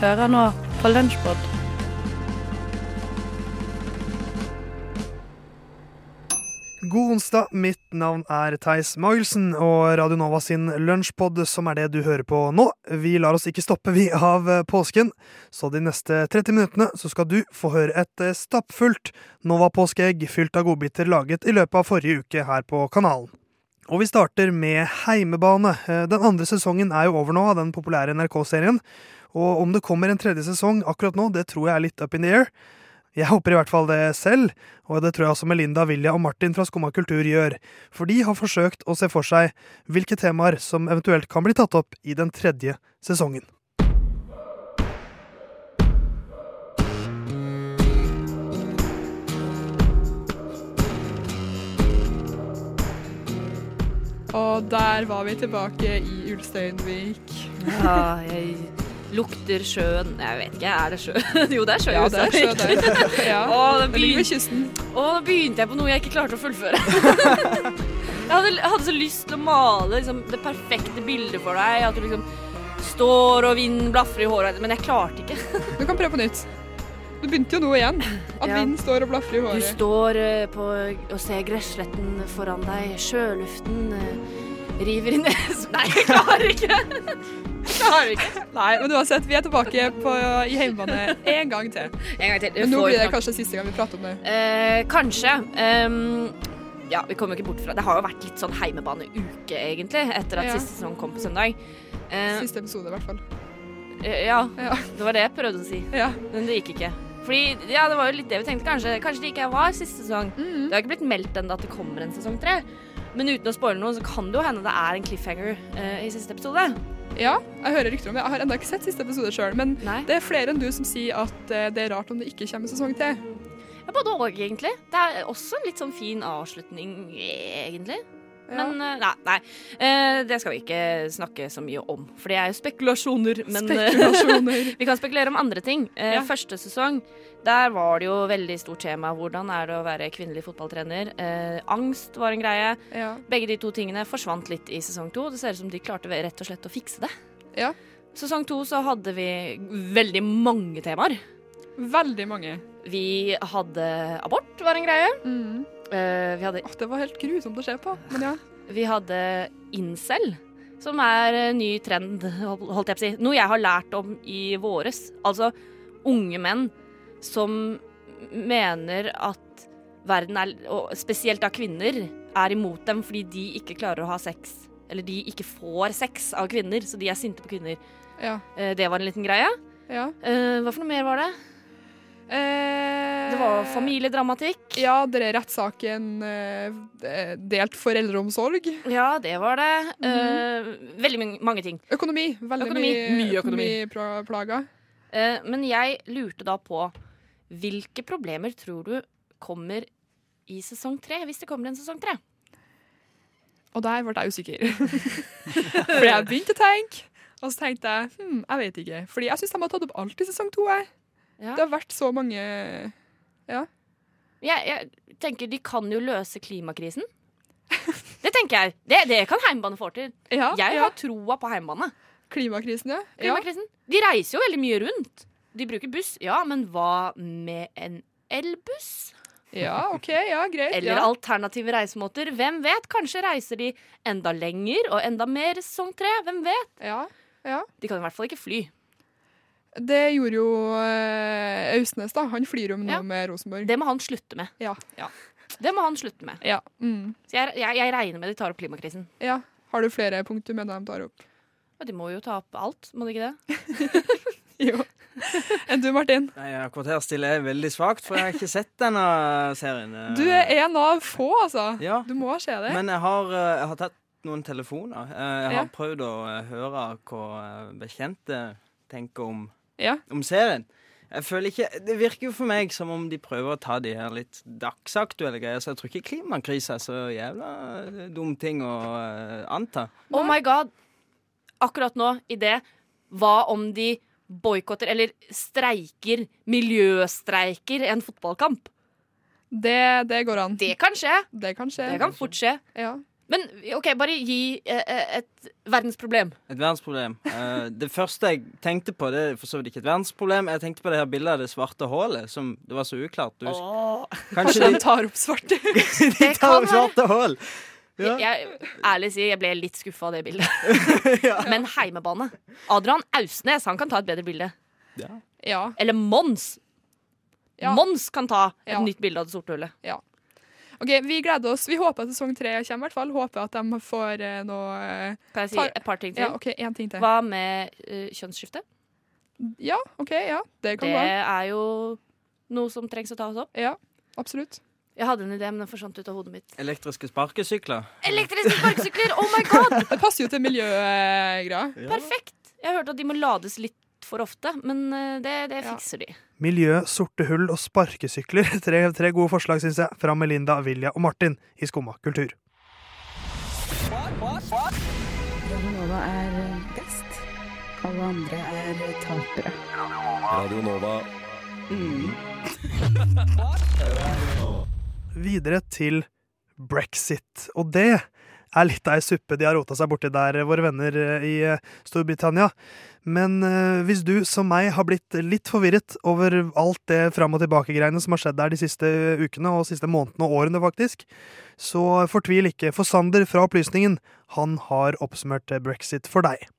Hører nå på Lunsjpod. God onsdag, mitt navn er Theis Magelsen, og Radio Nova sin lunsjpod, som er det du hører på nå. Vi lar oss ikke stoppe, vi, av eh, påsken, så de neste 30 minuttene så skal du få høre et eh, stappfullt Nova-påskeegg fylt av godbiter laget i løpet av forrige uke her på kanalen. Og vi starter med Heimebane. Eh, Den andre sesongen er jo over nå av den populære NRK-serien, og om det kommer en tredje sesong akkurat nå, det tror jeg er litt up in the air. Jeg håper i hvert fall det selv, og det tror jeg også Melinda, Vilja og Martin fra Skumma kultur gjør, for de har forsøkt å se for seg hvilke temaer som eventuelt kan bli tatt opp i den tredje sesongen. Og der var vi tilbake i Ulsteinvik. Ja, jeg lukter sjøen Jeg vet ikke, er det sjø? Jo, det er sjø. Ja, det er sjø der. Ja. Det ligger ved kysten. Å, da begynte jeg på noe jeg ikke klarte å fullføre. jeg, hadde, jeg hadde så lyst til å male liksom, det perfekte bildet for deg. At du liksom står og vinden blafrer i håret, men jeg klarte ikke. Du kan prøve på nytt. Du begynte jo nå igjen. At Ja. vinden står og blafrer i Du står eh, på og ser gressletten foran deg, sjøluften eh, river i nes... Nei, jeg klarer ikke! Jeg klarer ikke. Nei, men uansett, vi er tilbake på, i hjemmebane en gang til. En gang til. Men nå blir det kanskje siste gang vi prater om det. Eh, kanskje. Um, ja, vi kommer ikke bort fra Det har jo vært litt sånn heimebaneuke, egentlig, etter at Ja. siste sesong kom på søndag. Eh, Siste episode, i hvert fall. eh, ja, Ja. det var det jeg prøvde å si. Ja. Men det gikk ikke. Fordi, ja, det var jo litt det vi tenkte. Kanskje, kanskje det ikke var siste sesong. Mm. Det har ikke blitt meldt ennå at det kommer en sesong tre. Men uten å spoile noe, så kan det jo hende det er en cliffhanger uh, i siste episode. ja, jeg hører rykter om det. Jeg har ennå ikke sett siste episode sjøl, men Nei. det er flere enn du som sier at uh, det er rart om det ikke kommer sesong til. Ja, både òg, egentlig. Det er også en litt sånn fin avslutning, egentlig. Ja. Men eh, nei, nei. Det skal vi ikke snakke så mye om, for det er jo spekulasjoner. Men Spekulasjoner. vi kan spekulere om andre ting. Ja. Første sesong, der var det jo veldig stort tema. Hvordan er det å være kvinnelig fotballtrener? Eh, angst var en greie. ja. Begge de to tingene forsvant litt i sesong to. Det ser ut som de klarte rett og slett å fikse det. Ja. Sesong to så hadde vi veldig mange temaer. Veldig mange. Vi hadde abort, var en greie. Mm. Eh, vi hadde oh, det var helt grusomt å se på, men ja. Vi hadde incel, som er ny trend, holdt jeg på å si. Noe jeg har lært om i våres. Altså unge menn som mener at verden er, og spesielt da kvinner, er imot dem fordi de ikke klarer å ha sex. Eller de ikke får sex av kvinner, så de er sinte på kvinner. Ja. Eh, Det var en liten greie. ja. Eh, Hva for noe mer var det? Eh, Det var familiedramatikk. Ja, det er rettssaken eh, delt foreldreomsorg. Ja, det var det. Eh, Veldig mange- mange ting. Økonomi. Veldig Økonomi. mye økonomiplager. økonomi. Eh, Men jeg lurte da på hvilke problemer tror du kommer i sesong tre, hvis det kommer en sesong tre? Og der ble jeg usikker. For jeg begynte å tenke, og så tenkte jeg hm, jeg vet ikke. Fordi jeg syns de har tatt opp alt i sesong to. Jeg. Ja. Det har vært så mange Jeg, jeg tenker de kan jo løse klimakrisen. Det tenker jeg. Det, det kan heimbane få til. Ja, Jeg ja. har troa på heimbane. Klimakrisen, ja. ja. Klimakrisen. De reiser jo veldig mye rundt. De bruker buss, ja, men hva med en elbuss? Ja, OK, ja, greit. Eller ja. alternative reisemåter. Hvem vet? Kanskje reiser de enda lenger og enda mer sesong tre. Hvem vet? Ja, ja. De kan i hvert fall ikke fly. Det gjorde jo eh, Austnes, da. Han flyr jo nå Ja. med Rosenborg. Det må han slutte med. Ja. ja. Det må han slutte med. ja. Mm. Så jeg, jeg, jeg regner med de tar opp klimakrisen. ja. Har du flere punkt du mener de tar opp? Ja, de må jo ta opp alt, må de ikke det? Jo. Enn du, Martin? Nei, Akkurat her stiller veldig svakt, for jeg har ikke sett denne serien. eh. Du er en av få, altså. Ja, Du må se det. men jeg har, eh, jeg har tatt noen telefoner. Eh, Jeg har Ja. prøvd å høre hva bekjente tenker om, Ja. om serien. Jeg føler ikke, Det virker jo for meg som om de prøver å ta de her litt dagsaktuelle greier, så jeg tror ikke klimakrisa er så jævla dum ting å anta. Oh my god! Akkurat nå, i det Hva om de boikotter, eller streiker, miljøstreiker, en fotballkamp? Det, det går an. Det kan skje. Det kan skje. Det kan fort skje. Ja. Men OK, bare gi eh, eh, et verdensproblem. Et verdensproblem. Uh, det første jeg tenkte på, det er for så vidt ikke et verdensproblem. Jeg tenkte på det her bildet av det svarte hullet, som det var så uklart. Du, oh, Kanskje de tar opp svarte de tar opp svarte hull! Ja. Jeg, ærlig si, jeg ble litt skuffa av det bildet. Ja. Men heimebane. Adrian Ausnes han kan ta et bedre bilde. Ja. Eller Mons. Ja. Mons kan ta et Ja. nytt bilde av det sorte hullet. OK, vi gleder oss. Vi håper at sesong tre kommer, i hvert fall. Håper at de får eh, noe eh, Kan jeg si Tar- et par ting til? Ja, OK, en ting til. Hva med uh, kjønnsskifte? Ja, OK, ja. Det kan Det gå. er jo noe som trengs å tas opp. Ja, absolutt. Jeg hadde en idé, men den forsvant ut av hodet mitt. Elektriske sparkesykler. Elektriske sparkesykler! Oh my god! Det passer jo til miljøgreia. Perfekt! Jeg har hørt at de må lades litt for ofte, men det, det, fikser Ja. de. Miljø, sorte hull og sparkesykler. Tre, tre gode forslag, syns jeg, fra Melinda, Vilja og Martin i Skumma kultur. Radio Nova er best. Alle andre er tapere. Radio Nova. Videre til brexit. Og det er litt av ei suppe de har rota seg borti der, våre venner eh, i eh, Storbritannia. Men eh, hvis du, som meg, har blitt litt forvirret over alt det fram og tilbake-greiene som har skjedd der de siste ukene og siste månedene og årene, faktisk, så fortvil ikke, for Sander fra Opplysningen, han har oppsummert brexit for deg.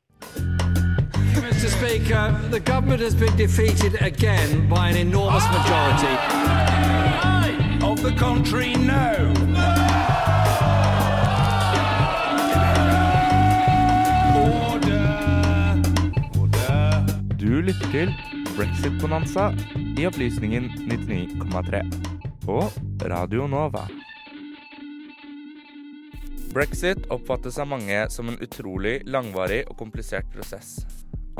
Mr. Speaker, the government has been defeated again by an enormous majority. Of the country, no. Order. Order. Du lytter til Brexit-bonanza i Opplysningen 99,3 på Radio Nova. Brexit oppfattes av mange som en utrolig langvarig og komplisert prosess.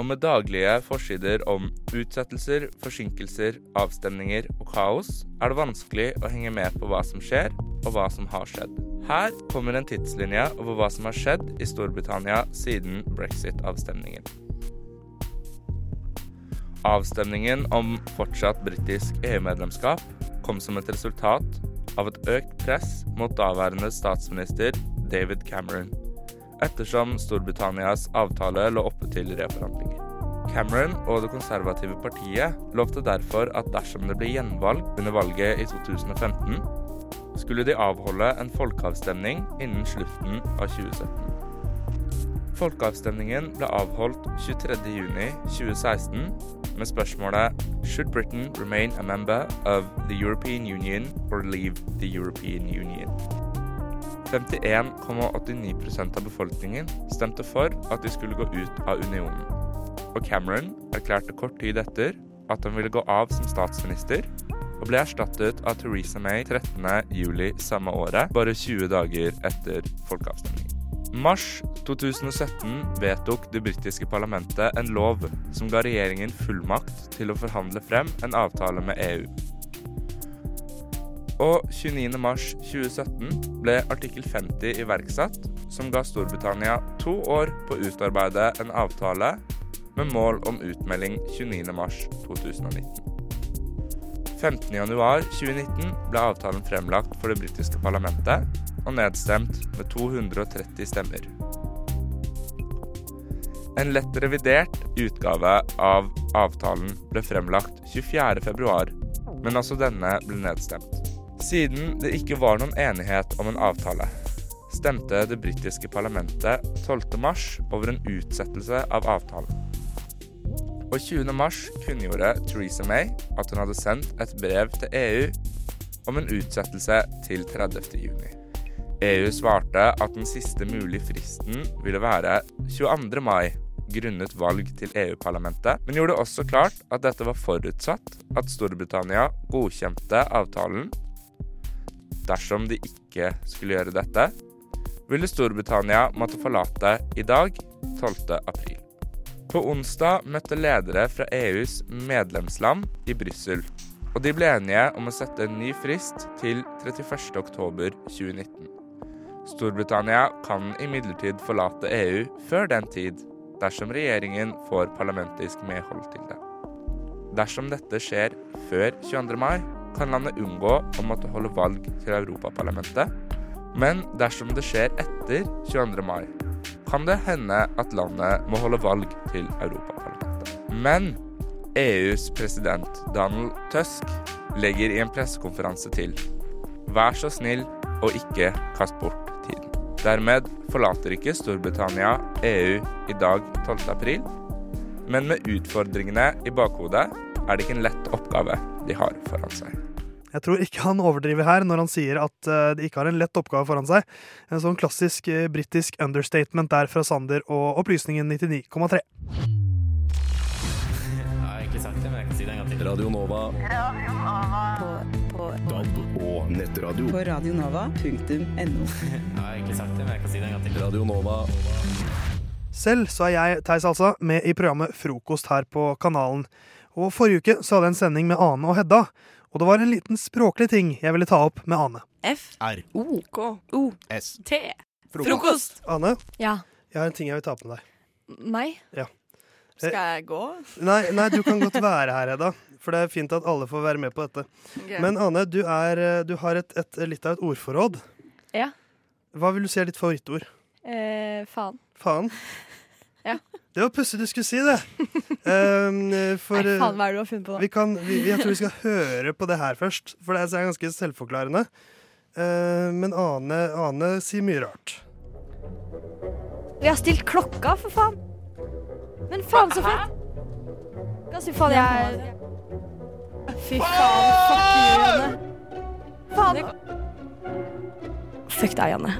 Og med daglige forsider om utsettelser, forsinkelser, avstemninger og kaos, er det vanskelig å henge med på hva som skjer, og hva som har skjedd. Her kommer en tidslinje over hva som har skjedd i Storbritannia siden brexit-avstemningen. Avstemningen om fortsatt britisk EU-medlemskap kom som et resultat av et økt press mot daværende statsminister David Cameron, ettersom Storbritannias avtale lå oppe til reforhandlinger. Cameron og det konservative partiet lovte derfor at dersom det ble gjenvalg under valget i 2015, skulle de avholde en folkeavstemning innen slutten av 2017. Folkeavstemningen ble avholdt 23.6.2016 med spørsmålet Should Britain remain a member of the European Union or leave the European Union? 51,89% av befolkningen stemte for at de skulle gå ut av unionen. Og Cameron erklærte kort tid etter at han ville gå av som statsminister, og ble erstattet av Theresa May 13.07. samme året, bare 20 dager etter folkeavstemningen. Mars 2017 vedtok det britiske parlamentet en lov som ga regjeringen fullmakt til å forhandle frem en avtale med EU. Og 29.3.2017 ble artikkel 50 iverksatt, som ga Storbritannia to år på å utarbeide en avtale med mål om utmelding 29.3.2019. 15.1.2019 ble avtalen fremlagt for det britiske parlamentet og nedstemt med 230 stemmer. En lett revidert utgave av avtalen ble fremlagt 24.2, men også denne ble nedstemt. Siden det ikke var noen enighet om en avtale, stemte det britiske parlamentet 12.3 over en utsettelse av avtalen. Og 20. mars kunngjorde Theresa May at hun hadde sendt et brev til EU om en utsettelse til 30. juni. EU svarte at den siste mulige fristen ville være 22. mai grunnet valg til EU-parlamentet, men gjorde også klart at dette var forutsatt at Storbritannia godkjente avtalen. Dersom de ikke skulle gjøre dette, ville Storbritannia måtte forlate i dag, 12. april. På onsdag møtte ledere fra EUs medlemsland i Brussel, og de ble enige om å sette en ny frist til 31.10.2019. Storbritannia kan imidlertid forlate EU før den tid, dersom regjeringen får parlamentisk medhold til det. Dersom dette skjer før 22. mai, kan landet unngå å måtte holde valg til Europaparlamentet, Men dersom det skjer etter 22. mai, kan det hende at landet må holde valg til Europaparlamentet. Men EUs president Donald Tusk legger i en pressekonferanse til Vær så snill og ikke kast bort tiden. Dermed forlater ikke Storbritannia EU i dag 12. april, men med utfordringene i bakhodet er det ikke en lett oppgave de har foran seg. Jeg tror ikke han overdriver her når han sier at eh, de ikke har en lett oppgave foran seg. En sånn klassisk uh, britisk understatement der fra Sander og Opplysningen 99,3. Jeg har egentlig sagt det, men jeg kan si det en. Radio Nova. På, på, DAB og nettradio. på radionova.no. Si. Radio Nova. Selv så er jeg, Theis altså, med i programmet Frokost her på kanalen. Og forrige uke så hadde jeg en sending med Ane og Hedda. Og det var en liten språklig ting jeg ville ta opp med Ane. F. R. O. K. O. S. T. Frokost. Ane, Ja. jeg har en ting jeg vil ta opp med deg. Meg? Ja. Skal jeg gå? Nei, nei, du kan godt være her, Hedda. For det er fint at alle får være med på dette. Ok. Men Ane, du, er, eh, du har et, et, litt av et ordforråd. Ja. Hva vil du si er ditt favorittord? Eh, faen. Faen? Ja. Det var pussig du skulle si det. Um, for Nei, eh, faen, hva er det du har funnet på da? vi kan, vi, jeg tror vi skal høre på det her først, for det er ganske selvforklarende. Uh, men Ane, Ane sier mye rart. Vi har stilt klokka, for faen. Men faen, så fett. Kan si faen, jeg Fy faen, fuck you, Janne. Faen. Fuck deg, Janne.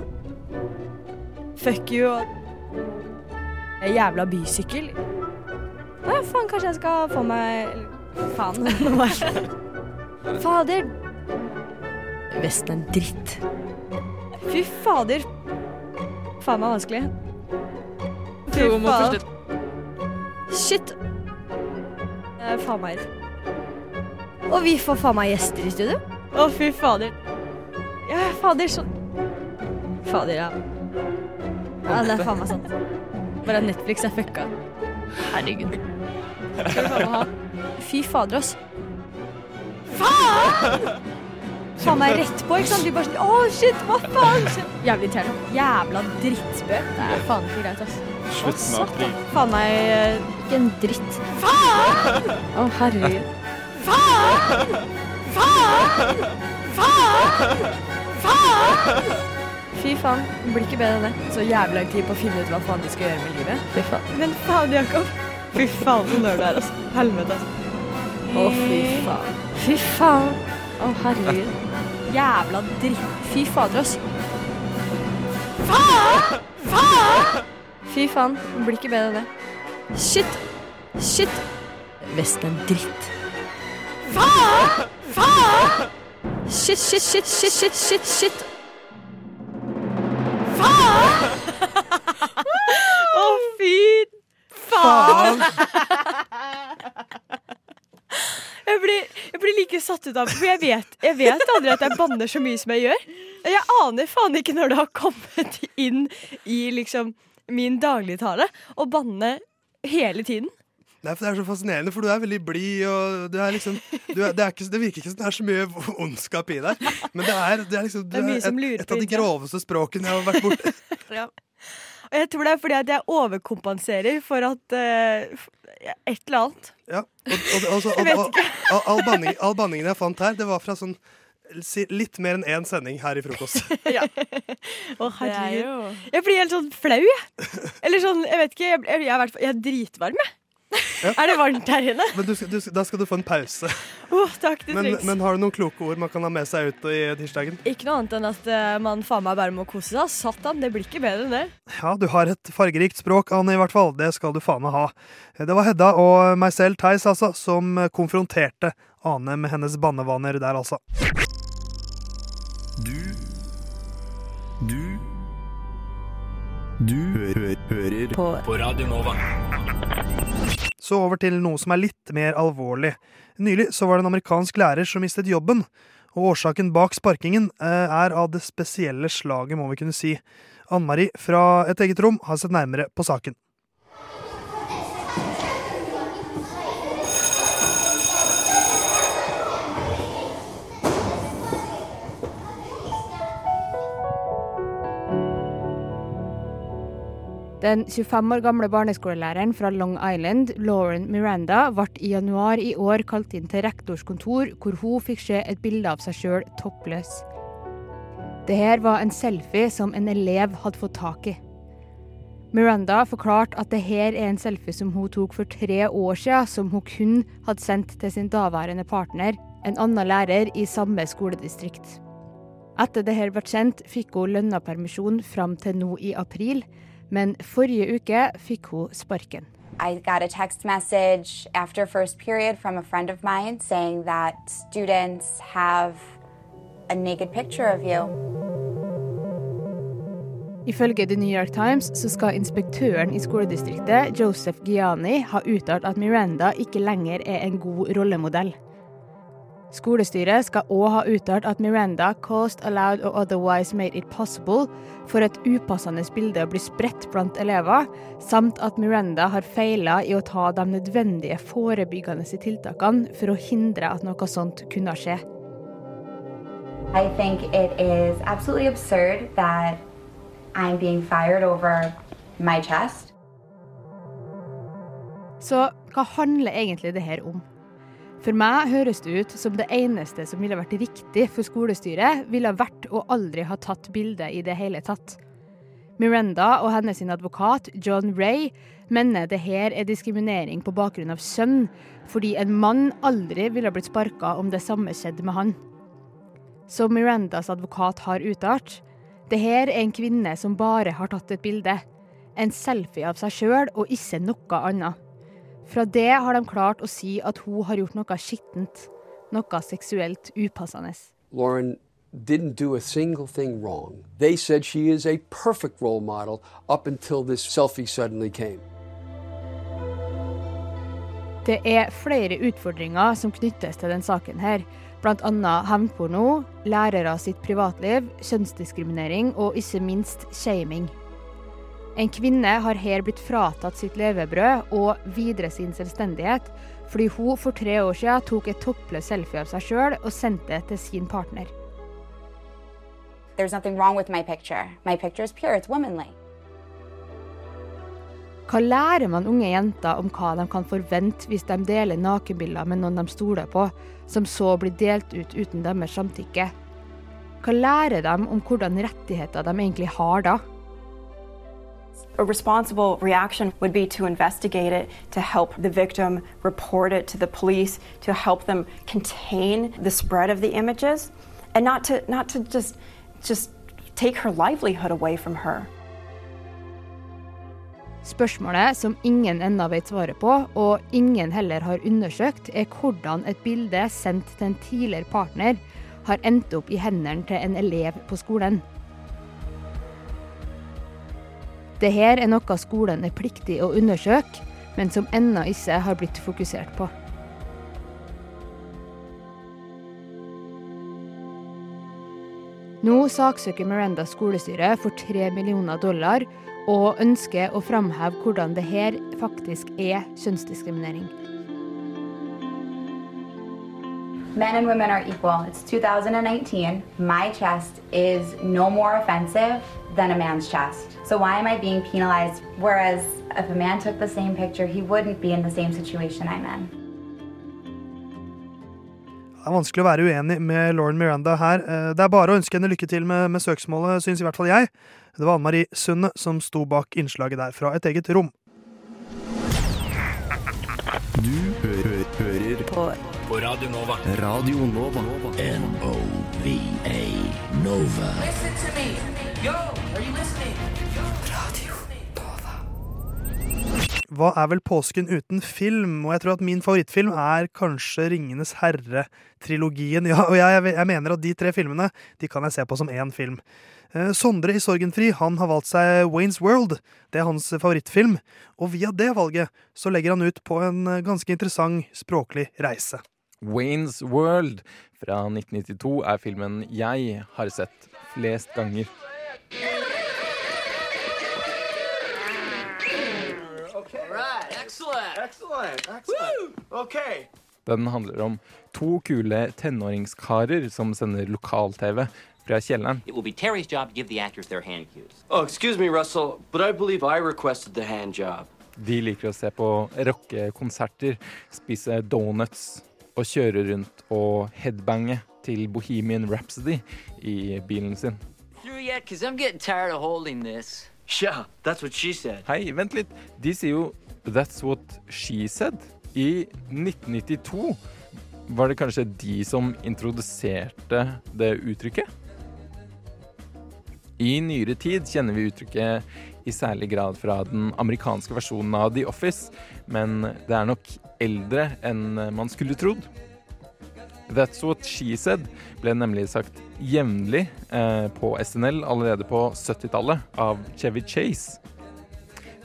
Fuck you. Jævla bysykkel. Å ja, faen, kanskje jeg skal få meg Faen. Fader. Vesten er dritt. Fy fader. Faen meg vanskelig. Fy fader. faen. Shit. Faen meg Og vi får faen meg gjester i studio. Å, fy fader. Ja, fader, sånn Fader, ja. Ja, det er faen meg sant. Bare Netflix er fucka. Herregud. Skal vi ha Fy fader, ass. Faen! Faen meg rett på, ikke sant? De bare sånn Å, shit, hva faen? Jævlig irriterende. Jævla drittspøk. Det er faen ikke greit, ass. Slutt alt. Faen meg eh, ikke en dritt. Faen! Å, herregud. Faen! Faen! Faen! Faen! Fy faen. Det blir ikke bedre enn det. Så jævlig lang tid på å finne ut hva faen de skal gjøre med livet. Fy faen. Men faen, Jakob. Fy faen, så nerd du er, altså. Helvete, altså. Å, fy faen. Fy faen. Å, herregud. Jævla dritt. Fy fader, ass. Faen! Faen! Fy faen. Det blir ikke bedre enn det. Shit. Shit. Vesten er dritt. Faen! Faen! Shit, shit, shit, shit, shit, shit, shit. Faen! Å, fy faen! Jeg blir, jeg blir like satt ut av For jeg vet, jeg vet aldri at jeg banner så mye som jeg gjør. Jeg aner faen ikke når det har kommet inn i liksom min dagligtale å banne hele tiden. Nei, for Det er så fascinerende, for du er veldig blid. og du er liksom, du er, det, er ikke, det virker ikke som det er så mye ondskap i deg. Men det er, det er, liksom, du Det er et, et av de groveste språkene jeg har vært borti. Og jeg tror det er fordi at jeg overkompenserer for at uh, Et eller annet. Ja, og, og, og, og Jeg og, og, all, all, banning, all banningen jeg fant her, det var fra sånn litt mer enn én sending her i frokost. Å, herregud. Jeg blir helt sånn flau, jeg. Eller sånn, jeg vet ikke. Jeg, jeg, jeg, er, jeg er dritvarm, jeg. Er det varmt her inne? Men du, du, da skal du få en pause. Oh, takk, det Men, men har du noen kloke ord man kan ha med seg ut i tirsdagen? Ikke noe annet enn at eh, man faen meg bare må kose seg. Satan, det blir ikke bedre enn det. Ja, du har et fargerikt språk, Anne, i hvert fall. Det skal du faen meg ha. Det var Hedda og meg selv, Theis, altså, som konfronterte Ane med hennes bannevaner der, altså. Du Du Du hø hører På På Radio Nova. Så over til noe som er litt mer alvorlig. Nylig så var det en amerikansk lærer som mistet jobben. Og årsaken bak sparkingen eh, er av det spesielle slaget, må vi kunne si. Ann Mari fra et eget rom har sett nærmere på saken. Den 25 år gamle barneskolelæreren fra Long Island, Lauren Miranda, ble i januar i år kalt inn til rektors kontor, hvor hun fikk se et bilde av seg sjøl toppløs. Det her var en selfie som en elev hadde fått tak i. Miranda forklarte at det her er en selfie som hun tok for tre år siden, som hun kun hadde sendt til sin daværende partner, en annen lærer i samme skoledistrikt. Etter det her ble kjent, fikk hun lønna permisjon fram til nå i april, men forrige uke fikk hun sparken. I got a text message after first period from a friend of mine saying that students have a naked picture of you. Ifølge The New York Times så skal inspektøren i skoledistriktet, Joseph Giani, ha uttalt at Miranda ikke lenger er en god rollemodell. Skolestyret skal òg ha uttalt at Miranda caused, allowed or otherwise made it possible for et upassende bilde å bli spredt blant elever, samt at Miranda har feila i å ta de nødvendige forebyggende tiltakene for å hindre at noe sånt kunne skje. I think it is absolutely absurd that I'm being fired over my chest. Så hva handler egentlig det her om? For meg høres det ut som det eneste som ville vært riktig for skolestyret, ville vært å aldri ha tatt bilde i det hele tatt. Miranda og hennes advokat John Ray mener det her er diskriminering på bakgrunn av sønn, fordi en mann aldri ville blitt sparka om det samme skjedde med han. Som Mirandas advokat har uttalt, det her er en kvinne som bare har tatt et bilde. En selfie av seg sjøl og ikke noe annet. Fra det har de klart å si at hun har gjort noe skittent. Noe seksuelt upassende. Lauren didn't do a single thing wrong. They said she is a perfect role model up until this selfie suddenly came. Det er flere utfordringer som knyttes til denne saken her. Annet hevnporno, lærere sitt privatliv, kjønnsdiskriminering og ikke minst shaming. En kvinne har her blitt fratatt sitt levebrød og videre sin selvstendighet, fordi hun for tre år siden tok et toppløst selfie av seg sjøl og sendte det til sin partner. There's nothing wrong with my picture. My picture pure. Hva lærer man unge jenter om hva de kan forvente hvis de deler nakenbilder med noen de stoler på, som så blir delt ut uten deres samtykke? Hva lærer de om hvordan rettigheter de egentlig har da? A responsible reaction would be to investigate it, to help the victim report it to the police, to help them contain the spread of the images, and not to not to just just take her livelihood away from her. Spørsmålet som ingen ennå vet svaret på, og ingen heller har undersøkt, er hvordan et bilde sendt til en tidligere partner har endt opp i hendene til en elev på skolen. Det her er noe skolen er pliktig å undersøke, men som ennå ikke har blitt fokusert på. Nå saksøker Miranda skolestyret for tre millioner dollar og ønsker å framheve hvordan det her faktisk er kjønnsdiskriminering. Men and women are equal. It's 2019. My chest is no more offensive than a man's chest. So why am I being penalized? Whereas if a man took the same picture, he wouldn't be in the same situation I'm in. Det er vanskelig å være uenig med Lauren Miranda her. Eh, Det er bare å ønske henne lykke til med, med søksmålet, syns i hvert fall jeg. Det var Anne Marie Sunde som sto bak innslaget der fra et eget rom. Du hører, hø hører På, på Radio Nova. Radio Nova. N-O-V-A Nova. Listen to me. Yo, are you listening? Hva er vel påsken uten film? Og jeg tror at min favorittfilm er kanskje Ringenes herre-trilogien. Ja, og jeg, jeg mener at de tre filmene de kan jeg se på som én film. Eh, Sondre i Sorgenfri han har valgt seg Waynes World. Det er hans favorittfilm. Og via det valget så legger han ut på en eh, ganske interessant språklig reise. Waynes World fra 1992 er filmen jeg har sett flest ganger. Okay. Right. Excellent. Excellent. Excellent. Okay. Den handler om to kule tenåringskarer som sender lokal-TV fra kjelleren. It will be Terry's job to give the actors their hand cues. Oh, excuse me, Russell, but I believe I requested the hand job. De liker å se på rockekonserter, spise donuts og kjøre rundt og headbange til Bohemian Rhapsody i bilen sin. Through yet? Because I'm getting tired of holding this. Yeah, that's what she said. Hei, vent litt. De sier jo 'That's what she said'. I 1992 var det kanskje de som introduserte det uttrykket? I nyere tid kjenner vi uttrykket i særlig grad fra den amerikanske versjonen av The Office, men det er nok eldre enn man skulle trodd. That's What She Said ble nemlig sagt jevnlig eh, på SNL allerede på 70-tallet av Chevy Chase.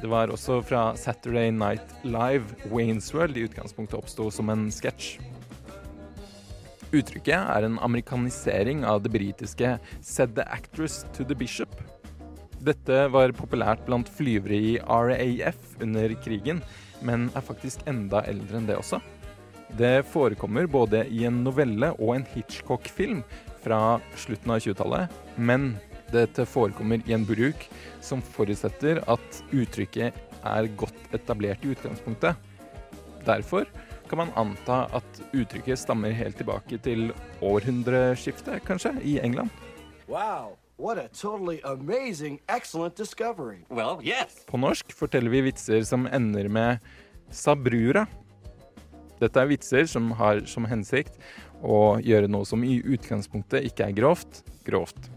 Det var også fra Saturday Night Live Waynes World i utgangspunktet oppsto som en sketsj. Uttrykket er en amerikanisering av det britiske 'said the actress to the bishop'. Dette var populært blant flyvere i RAF under krigen, men er faktisk enda eldre enn det også. Det forekommer både i en novelle og en Hitchcock-film fra slutten av 20-tallet, men dette forekommer i en bruk som forutsetter at uttrykket er godt etablert i utgangspunktet. Derfor kan man anta at uttrykket stammer helt tilbake til århundreskiftet, kanskje, i England. Wow, what a totally amazing, excellent discovery. Well, yes. På norsk forteller vi vitser som ender med sabrura. Dette er vitser som har som hensikt å gjøre noe som i utgangspunktet ikke er grovt, grovt.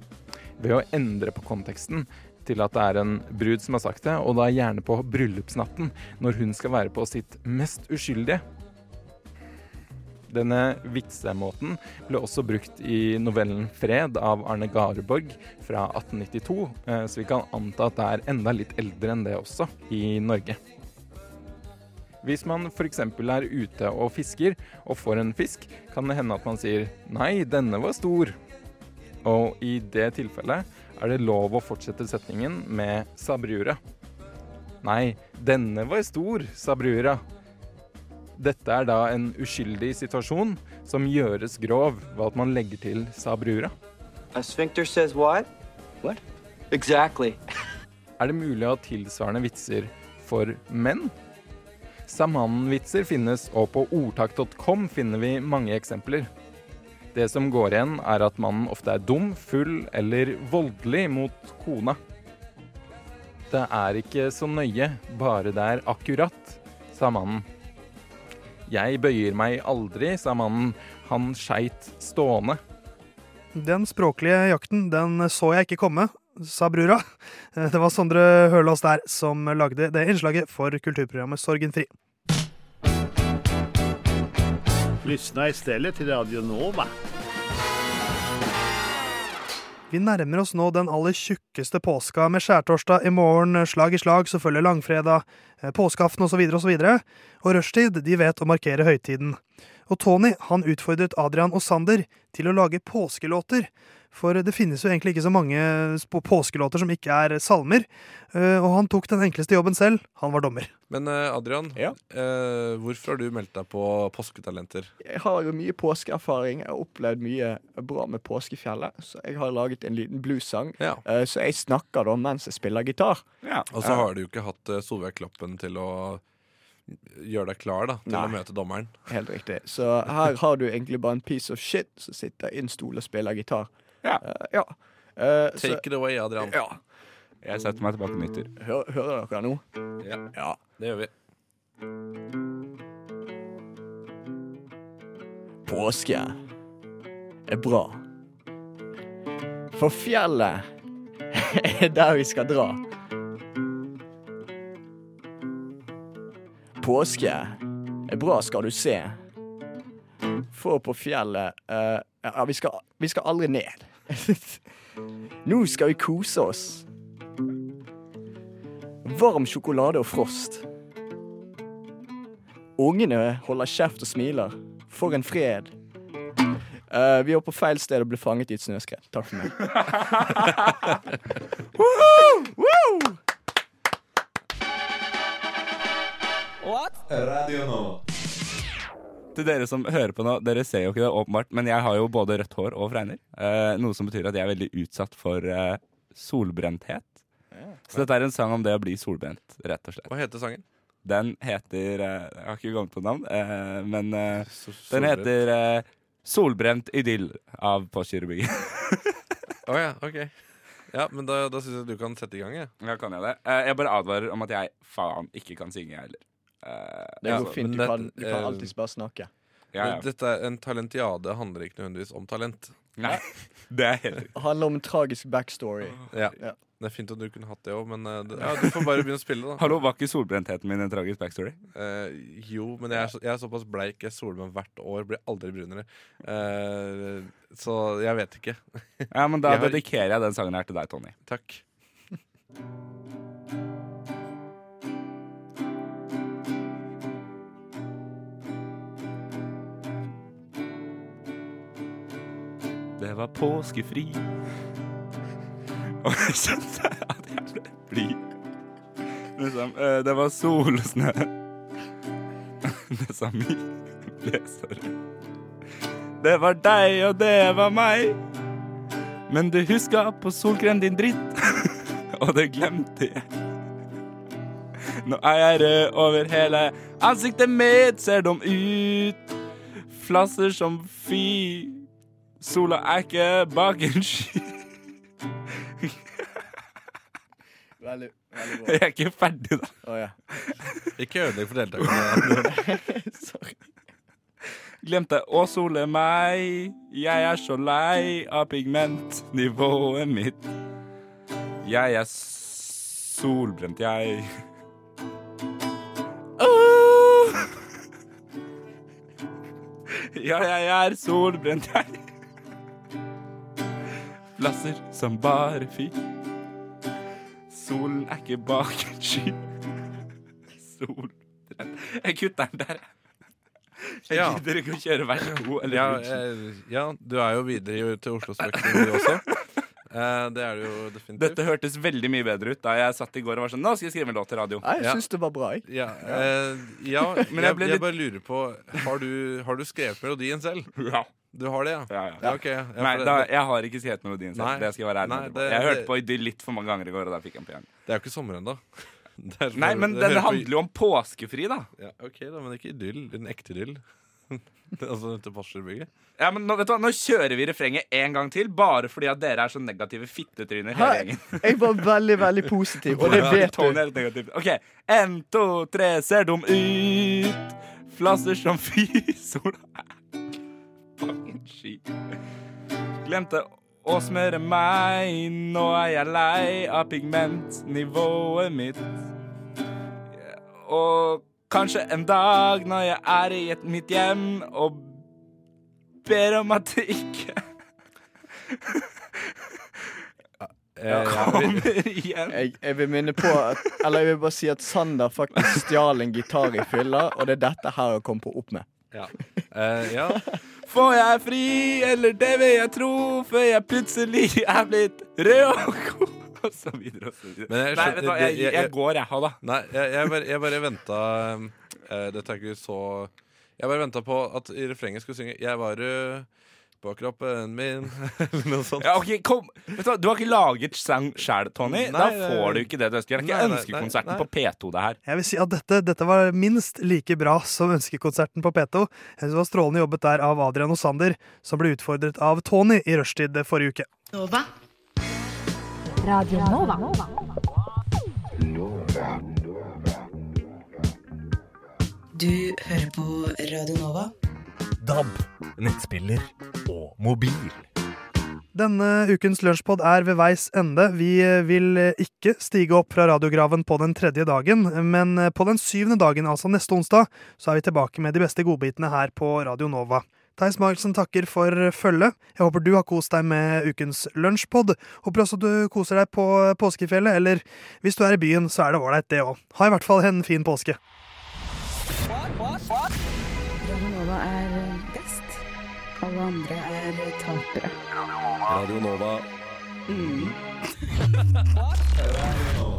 Ved å endre på konteksten til at det er en brud som har sagt det, og da gjerne på bryllupsnatten, når hun skal være på sitt mest uskyldige. Denne vitsemåten ble også brukt i novellen 'Fred' av Arne Gareborg fra 1892, eh, så vi kan anta at det er enda litt eldre enn det også i Norge. Hvis man f.eks. er ute og fisker og får en fisk, kan det hende at man sier 'nei, denne var stor'. Og i det tilfellet er det lov å fortsette setningen med 'sa brura'. Nei, denne var stor, sa brura. Dette er da en uskyldig situasjon som gjøres grov ved at man legger til 'sa brura'. A sphincter says what? What? Exactly. Er det mulig å ha tilsvarende vitser for menn? Samannen-vitser finnes, og på ordtak.com finner vi mange eksempler. Det som går igjen, er at mannen ofte er dum, full eller voldelig mot kona. Det er ikke så nøye, bare det er akkurat, sa mannen. Jeg bøyer meg aldri, sa mannen. Han skeit stående. Den språklige jakten den så jeg ikke komme, sa brura. Det var Sondre Hørlås der som lagde det innslaget for kulturprogrammet Sorgenfri. Lyssna stedet til Radio Nova. Vi nærmer oss nå den aller tjukkeste påska, med skjærtorsdag i morgen, slag i slag, så følger langfredag, eh, påskeaften osv. osv. Og, og rushtid, de vet å markere høytiden. Og Tony han utfordret Adrian og Sander til å lage påskelåter. For det finnes jo egentlig ikke så mange påskelåter som ikke er salmer. eh, Og han tok den enkleste jobben selv. Han var dommer. Men eh, Adrian, ja. hvorfor har du meldt deg på Påsketalenter? Jeg har jo mye påskeerfaring. Jeg har opplevd mye bra med påskefjellet. Så jeg har laget en liten bluessang. Ja. Så jeg snakker da mens jeg spiller gitar. Og så har du jo ikke hatt eh, Solveig Kloppen til å gjøre deg klar da, til Nei. å møte dommeren. Helt riktig. Så her har du egentlig bare en piece of shit som sitter i en stol og spiller gitar. Ja. Uh, ja. Så- Take it away, Adrian. Ja. Jeg setter meg tilbake og nyter. Hø hører dere nå? Ja. Det gjør vi. Påske er bra. For fjellet er der vi skal dra. Påske er bra, skal du se. For på fjellet uh, Ja, vi skal, vi skal aldri ned. Nå skal vi kose oss. Varm sjokolade og frost. Ungene holder kjeft og smiler. For en fred. Uh, vi var på feil sted og ble fanget i et snøskred. Takk for meg. Woo! Woo! Radio nå. til dere som hører på nå, dere ser jo ikke det åpenbart, men jeg har jo både rødt hår og fregner. Eh, noe som betyr at jeg er veldig utsatt for eh, solbrenthet. Så dette er en sang om det å bli solbrent, rett og slett. Hva heter sangen? Den heter eh, Jeg har ikke kommet på navn, eh, men eh, den solbrent. heter eh, 'Solbrent idyll' av Postgirobygget. Å ja, ok. Ja, men da, da syns jeg du kan sette i gang, jeg. Ja, kan jeg det? Eh, jeg bare advarer om at jeg faen ikke kan synge, jeg heller. Eh, Det går jo fint. Du det- kan, du kan eh, alltids bare snakke. Ja, ja. Dette er En talentiade handler ikke nødvendigvis om talent. Nei, det er helt Det handler om en tragisk backstory. Ja. Ja. Det er fint at du kunne hatt det òg, men uh, det- ja, du får bare begynne å spille, da. Hallo, var ikke solbrentheten min en tragisk backstory? Uh, jo, men jeg er, så, jeg er såpass bleik. Jeg soler meg hvert år. Blir aldri brunere. Uh, så jeg vet ikke. Ja, men da Jeg har- dedikerer jeg den sangen her til deg, Tony. Takk. Det var påskefri. Og jeg kjente at jeg ble blid. Liksom, eh, det var sol og snø. Nesa mi ble. Det var deg, og det var meg. Men du huska på solkrem, din dritt. og det glemte jeg. Nå er jeg rød over hele ansiktet mitt, ser dum ut. Flasser som fy. Sola er ikke bak en sky. Veldig, veldig bra. Jeg er ikke ferdig, da. Oh, ja. Ikke ødelegg for deltakerne. Sorry. Glemte å sole meg. Jeg er så lei av pigmentnivået mitt. Jeg er solbrent, jeg. Åh! Ja, jeg er solbrent, jeg. Flasser som bare fy. Solen er ikke bak en sky. Sol Jeg kutter den der, jeg. Ja. gidder ikke å kjøre vers to eller Ja, eh, ja, du er jo videre i- til Oslo-spøken du også. Eh, det er det jo definitivt. Dette hørtes veldig mye bedre ut da jeg satt i går og var sånn Nå skal jeg skrive en låt til radio. Nei, jeg Ja. syns det var bra, jeg. Ja, eh, ja Men jeg jeg, jeg bare lurer på Har du, har du skrevet melodien selv? Ja. Du har det, ja? Ja, ja. Ja, ok, ja, Nei, da, jeg har ikke skrevet melodien selv. Nei. Det skal jeg være ærlig Nei, det- Jeg hørte på Idyll litt for mange ganger i går, og da fikk jeg den på hjernen. Det er jo ikke sommer ennå. Nei, men det den handler jo om påskefri, da. ja, OK, da, men ikke idyll. En ekte idyll. Altså til Passerbygget. Ja, men nå, vet du hva, nå kjører vi refrenget en gang til, bare fordi at dere er så negative fittetryner, hele gjengen. Jeg var veldig, veldig positiv, og det vet Tony du. litt negativ. OK. En, to, tre, ser dum ut. Flasser som fy. Sola er fucking sky. Glemte å smøre meg. Nå er jeg lei av pigmentnivået mitt. Og kanskje en dag når jeg er i et, mitt hjem og ber om at det ikke Eh, kommer igjen. Jeg, jeg vil minne på at Eller jeg vil bare si at Sander faktisk stjal en gitar i fylla, og det er dette her jeg kom på opp med. ja. Uh, ja. Får jeg fri, eller det vil jeg tro, før jeg plutselig er blitt rød og god, og så videre og så videre. Men jeg Nei, vet du hva, jeg, jeg- jeg- går, jeg, ha det. Nei, jeg, jeg bare, jeg bare venta uh, Dette er ikke så Jeg bare venta på at i refrenget skulle synge 'Jeg var uh, på kroppen min', eller noe sånt. Ja, ok, kom. Vet du du har ikke laget sang sjæl, Tony. da får du ikke det du ønsker. Det er ikke nei, nei, ønskekonserten nei, på P2, det her. Jeg vil si at dette, dette var minst like bra som ønskekonserten på P2. Jeg synes det var strålende jobbet der av Adrian og Sander, som ble utfordret av Tony i rushtid forrige uke. Nova. Radio Nova. Du hører på Radio Nova. DAB, nettspiller og mobil. Denne ukens lunsjpod er ved veis ende. Vi vil ikke stige opp fra radiograven på den tredje dagen, men på den syvende dagen, altså neste onsdag, så er vi tilbake med de beste godbitene her på Radio Nova. Theis Magelsen takker for følget. Jeg håper du har kost deg med ukens lunsjpod. Håper også du koser deg på påskefjellet, eller hvis du er i byen, så er det ålreit, det òg. Ha i hvert fall en fin påske. Radio Nova er best. Alle andre er tapere. Radio Nova. Mm.